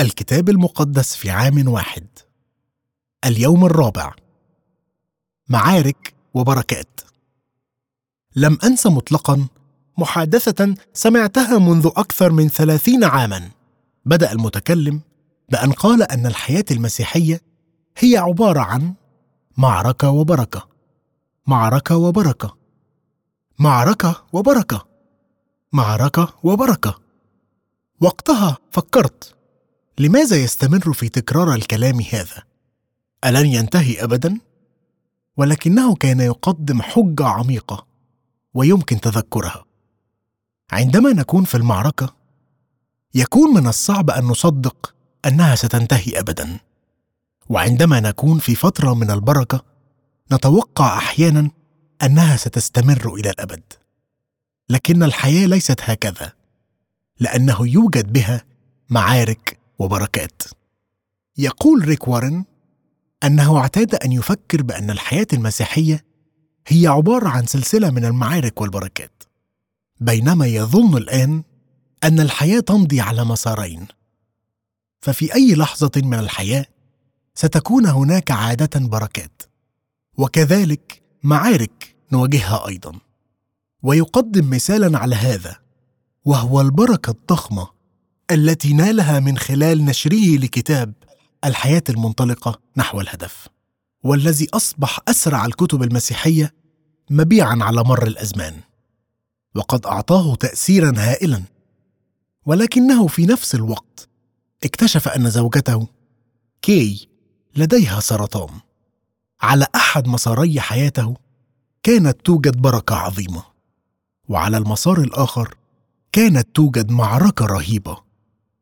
الكتاب المقدس في عام واحد. اليوم الرابع. معارك وبركات. لم أنس مطلقا محادثة سمعتها منذ أكثر من ثلاثين عاما. بدأ المتكلم بأن قال أن الحياة المسيحية هي عبارة عن معركة وبركة. معركة وبركة. معركة وبركة. معركة وبركة. وقتها فكرت لماذا يستمر في تكرار الكلام هذا؟ ألن ينتهي ابدا؟ ولكنه كان يقدم حجة عميقة ويمكن تذكرها. عندما نكون في المعركة يكون من الصعب أن نصدق أنها ستنتهي ابدا. وعندما نكون في فترة من البركة نتوقع أحيانا أنها ستستمر إلى الأبد. لكن الحياة ليست هكذا لأنه يوجد بها معارك وبركات. يقول ريك وارن أنه اعتاد أن يفكر بأن الحياة المسيحية هي عبارة عن سلسلة من المعارك والبركات بينما يظن الآن أن الحياة تمضي على مسارين. ففي أي لحظة من الحياة ستكون هناك عادة بركات وكذلك معارك نواجهها أيضا. ويقدم مثالا على هذا وهو البركة الضخمة التي نالها من خلال نشره لكتاب الحياة المنطلقة نحو الهدف والذي أصبح أسرع الكتب المسيحية مبيعا على مر الأزمان وقد أعطاه تاثيرا هائلا ولكنه في نفس الوقت اكتشف أن زوجته كي لديها سرطان على أحد مساري حياته كانت توجد بركة عظيمة وعلى المسار الآخر كانت توجد معركة رهيبة.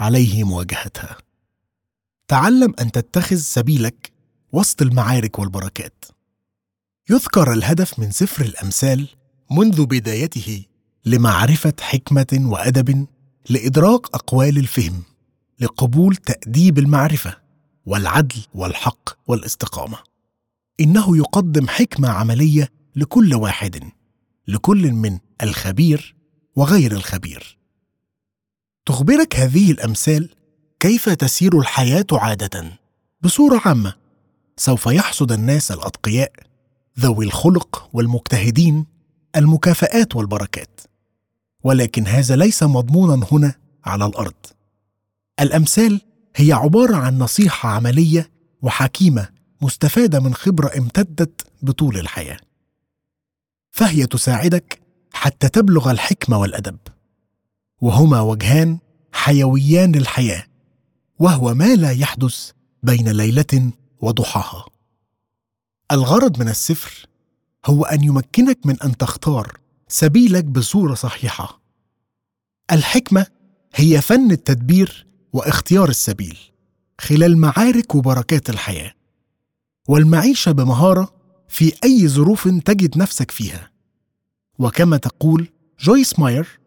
عليه مواجهتها تعلم أن تتخذ سبيلك وسط المعارك والبركات. يذكر الهدف من سفر الأمثال منذ بدايته لمعرفة حكمة وأدب لإدراك أقوال الفهم لقبول تأديب المعرفة والعدل والحق والاستقامة. إنه يقدم حكمة عملية لكل واحد لكل من الخبير وغير الخبير. تخبرك هذه الأمثال كيف تسير الحياة عادة؟ بصورة عامة سوف يحصد الناس الأتقياء ذوي الخلق والمجتهدين المكافآت والبركات. ولكن هذا ليس مضمونا هنا على الأرض. الأمثال هي عبارة عن نصيحة عملية وحكيمة مستفادة من خبرة امتدت بطول الحياة. فهي تساعدك حتى تبلغ الحكمة والأدب. وهما وجهان حيويان للحياة وهو ما لا يحدث بين ليلة وضحاها. الغرض من السفر هو أن يمكنك من أن تختار سبيلك بصورة صحيحة. الحكمة هي فن التدبير واختيار السبيل خلال معارك وبركات الحياة والمعيشة بمهارة في أي ظروف تجد نفسك فيها. وكما تقول جويس ماير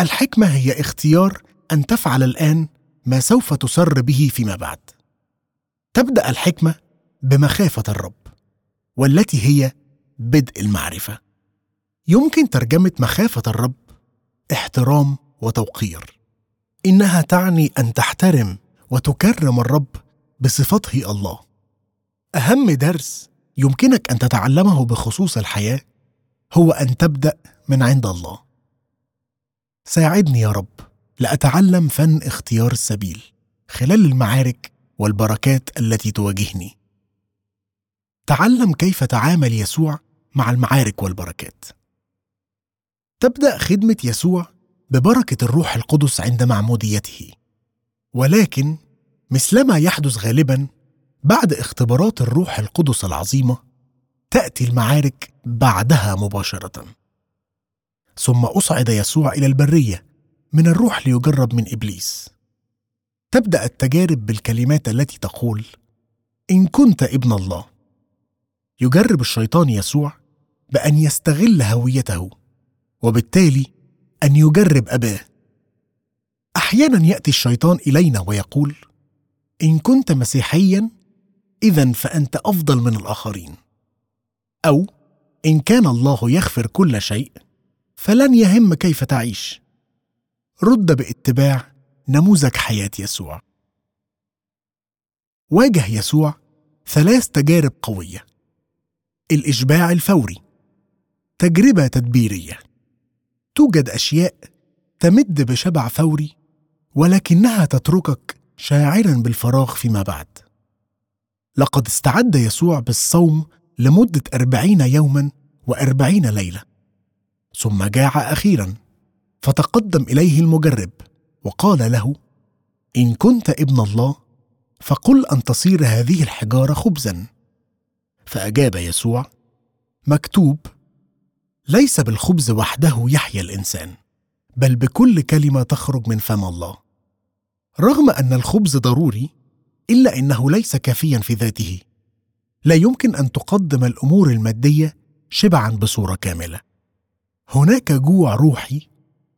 الحكمة هي اختيار أن تفعل الآن ما سوف تسر به فيما بعد. تبدأ الحكمة بمخافة الرب والتي هي بدء المعرفة. يمكن ترجمة مخافة الرب احترام وتوقير. إنها تعني أن تحترم وتكرم الرب بصفته الله. أهم درس يمكنك أن تتعلمه بخصوص الحياة هو أن تبدأ من عند الله. ساعدني يا رب لأتعلم فن اختيار السبيل خلال المعارك والبركات التي تواجهني. تعلم كيف تعامل يسوع مع المعارك والبركات. تبدأ خدمة يسوع ببركة الروح القدس عند معموديته. ولكن مثلما يحدث غالبا بعد اختبارات الروح القدس العظيمة تأتي المعارك بعدها مباشرة. ثم أصعد يسوع إلى البرية من الروح ليجرب من إبليس. تبدأ التجارب بالكلمات التي تقول إن كنت ابن الله. يجرب الشيطان يسوع بأن يستغل هويته وبالتالي أن يجرب أباه. أحيانا يأتي الشيطان إلينا ويقول إن كنت مسيحيا اذا فأنت أفضل من الآخرين. أو إن كان الله يغفر كل شيء فلن يهم كيف تعيش. رد باتباع نموذج حياة يسوع. واجه يسوع ثلاث تجارب قوية. الإشباع الفوري. تجربة تدبيرية. توجد أشياء تمد بشبع فوري ولكنها تتركك شاعرا بالفراغ فيما بعد. لقد استعد يسوع بالصوم لمدة أربعين يوما وأربعين ليلة. ثم جاع أخيرا فتقدم إليه المجرب وقال له إن كنت ابن الله فقل أن تصير هذه الحجارة خبزا. فأجاب يسوع مكتوب ليس بالخبز وحده يحيا الإنسان بل بكل كلمة تخرج من فم الله. رغم أن الخبز ضروري إلا أنه ليس كافيا في ذاته. لا يمكن أن تقدم الأمور المادية شبعا بصورة كاملة. هناك جوع روحي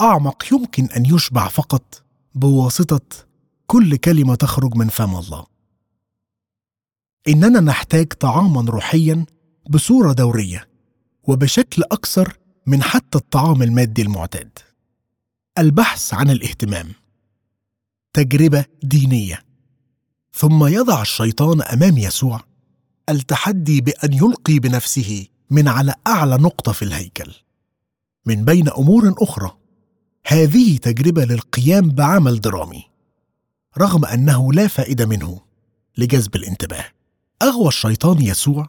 أعمق يمكن أن يشبع فقط بواسطة كل كلمة تخرج من فم الله. إننا نحتاج طعاما روحيا بصورة دورية وبشكل أكثر من حتى الطعام المادي المعتاد. البحث عن الاهتمام. تجربة دينية. ثم يضع الشيطان أمام يسوع التحدي بأن يلقي بنفسه من على أعلى نقطة في الهيكل. من بين أمور أخرى. هذه تجربة للقيام بعمل درامي. رغم أنه لا فائدة منه. لجذب الانتباه. أغوى الشيطان يسوع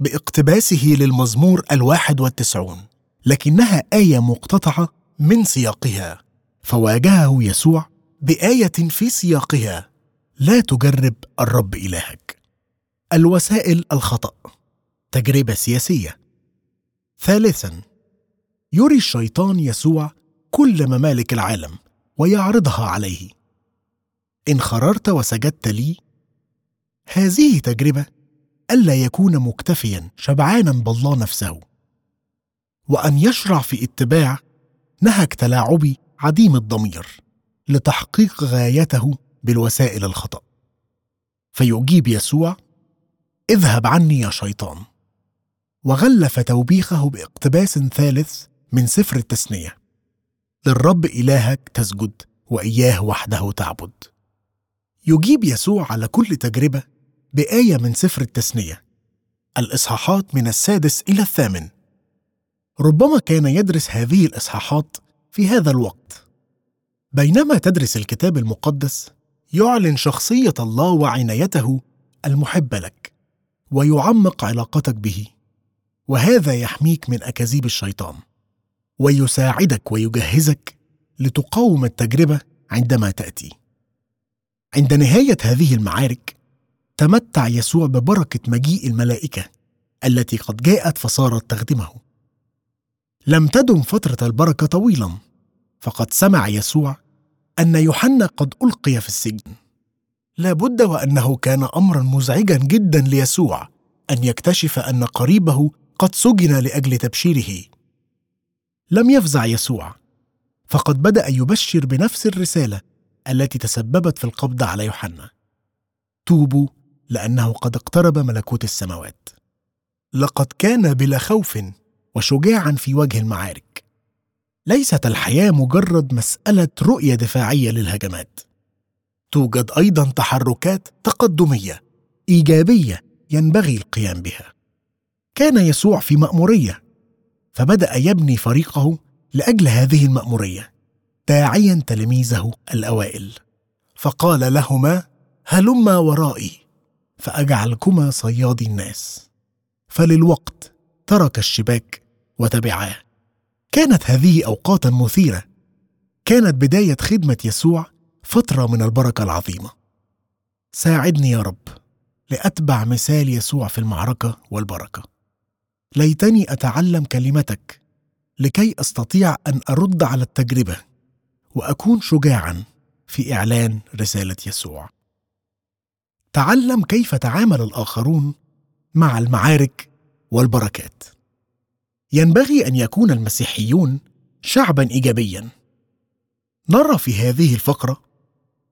باقتباسه للمزمور الواحد والتسعون. لكنها آية مقتطعة من سياقها. فواجهه يسوع بآية في سياقها. لا تجرب الرب إلهك. الوسائل الخطأ. تجربة سياسية. ثالثا يري الشيطان يسوع كل ممالك العالم ويعرضها عليه. إن خررت وسجدت لي هذه تجربة ألا يكون مكتفيا شبعانا بالله نفسه. وأن يشرع في اتباع نهج تلاعبي عديم الضمير لتحقيق غايته بالوسائل الخطأ. فيجيب يسوع اذهب عني يا شيطان. وغلف توبيخه باقتباس ثالث من سفر التثنيه للرب إلهك تسجد وإياه وحده تعبد. يجيب يسوع على كل تجربة بآية من سفر التثنيه الإصحاحات من السادس إلى الثامن. ربما كان يدرس هذه الإصحاحات في هذا الوقت. بينما تدرس الكتاب المقدس يعلن شخصية الله وعنايته المحبة لك ويعمق علاقتك به. وهذا يحميك من أكاذيب الشيطان. ويساعدك ويجهزك لتقاوم التجربة عندما تأتي. عند نهاية هذه المعارك تمتع يسوع ببركة مجيء الملائكة التي قد جاءت فصارت تخدمه. لم تدم فترة البركة طويلا فقد سمع يسوع أن يوحنا قد ألقي في السجن. لا بد وأنه كان امرا مزعجا جدا ليسوع أن يكتشف أن قريبه قد سجن لأجل تبشيره. لم يفزع يسوع. فقد بدأ يبشر بنفس الرسالة التي تسببت في القبض على يوحنا. توبوا لأنه قد اقترب ملكوت السماوات. لقد كان بلا خوف وشجاعا في وجه المعارك. ليست الحياة مجرد مسألة رؤية دفاعية للهجمات. توجد أيضا تحركات تقدمية إيجابية ينبغي القيام بها. كان يسوع في مأمورية فبدأ يبني فريقه لأجل هذه المأمورية داعيا تلاميذه الأوائل. فقال لهما هلما ورائي فأجعلكما صيادي الناس. فللوقت ترك الشباك وتبعاه. كانت هذه اوقاتا مثيرة. كانت بداية خدمة يسوع فترة من البركة العظيمة. ساعدني يا رب لأتبع مثال يسوع في المعركة والبركة. ليتني أتعلم كلمتك لكي أستطيع أن أرد على التجربة وأكون شجاعا في إعلان رسالة يسوع. تعلم كيف تعامل الآخرون مع المعارك والبركات. ينبغي أن يكون المسيحيون شعبا ايجابيا. نرى في هذه الفقرة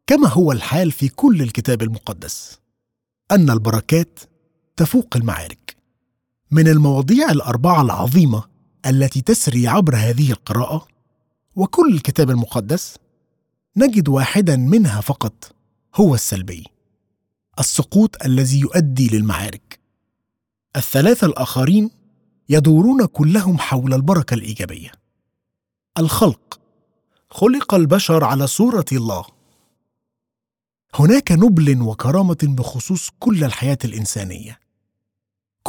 كما هو الحال في كل الكتاب المقدس أن البركات تفوق المعارك. من المواضيع الأربعة العظيمة التي تسري عبر هذه القراءة وكل الكتاب المقدس نجد واحدا منها فقط هو السلبي السقوط الذي يؤدي للمعارك. الثلاثة الآخرين يدورون كلهم حول البركة الإيجابية. الخلق. خلق البشر على صورة الله. هناك نبل وكرامة بخصوص كل الحياة الإنسانية.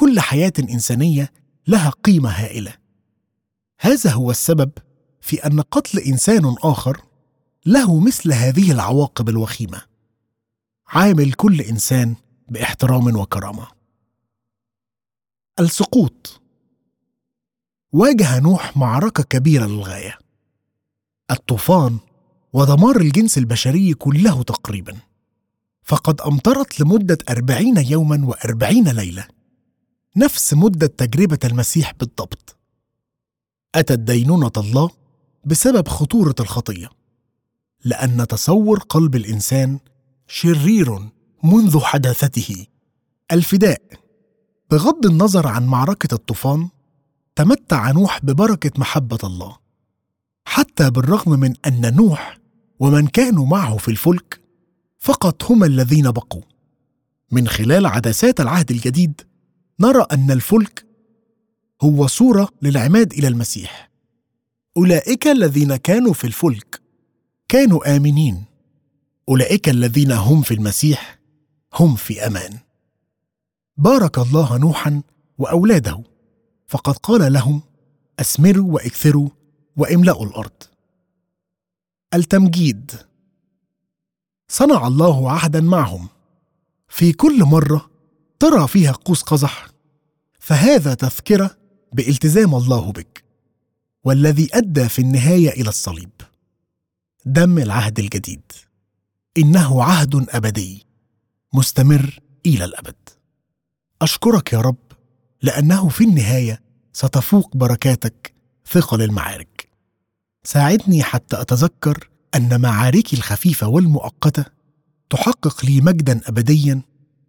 كل حياة إنسانية لها قيمة هائلة. هذا هو السبب في أن قتل إنسان آخر له مثل هذه العواقب الوخيمة. عامل كل إنسان باحترام وكرامة. السقوط. واجه نوح معركة كبيرة للغاية. الطوفان ودمار الجنس البشري كله تقريبا. فقد أمطرت لمدة أربعين يوما وأربعين ليلة. نفس مدة تجربة المسيح بالضبط. أتت دينونة الله بسبب خطورة الخطية لأن تصور قلب الإنسان شرير منذ حداثته. الفداء بغض النظر عن معركة الطوفان تمتع نوح ببركة محبة الله. حتى بالرغم من أن نوح ومن كانوا معه في الفلك فقط هم الذين بقوا. من خلال عدسات العهد الجديد نرى أن الفلك هو صورة للعماد إلى المسيح. أولئك الذين كانوا في الفلك كانوا آمنين. أولئك الذين هم في المسيح هم في أمان. بارك الله نوحا وأولاده. فقد قال لهم اثمروا وإكثروا وإملأوا الأرض. التمجيد. صنع الله عهدا معهم. في كل مرة ترى فيها قوس قزح. فهذا تذكرة بإلتزام الله بك والذي أدى في النهاية إلى الصليب. دم العهد الجديد. إنه عهد أبدي مستمر إلى الأبد. أشكرك يا رب لأنه في النهاية ستفوق بركاتك ثقل المعارك. ساعدني حتى أتذكر أن معاركي الخفيفة والمؤقتة تحقق لي مجدا ابديا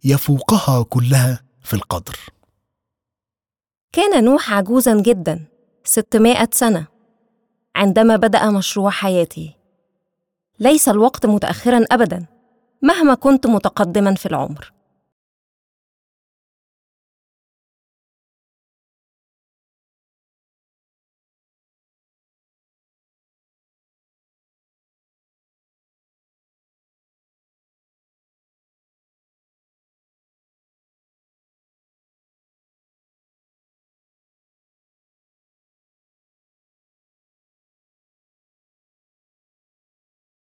يفوقها كلها في القدر. كان نوح عجوزا جدا ستمائة سنة عندما بدأ مشروع حياتي ليس الوقت متأخرا أبدا مهما كنت متقدما في العمر.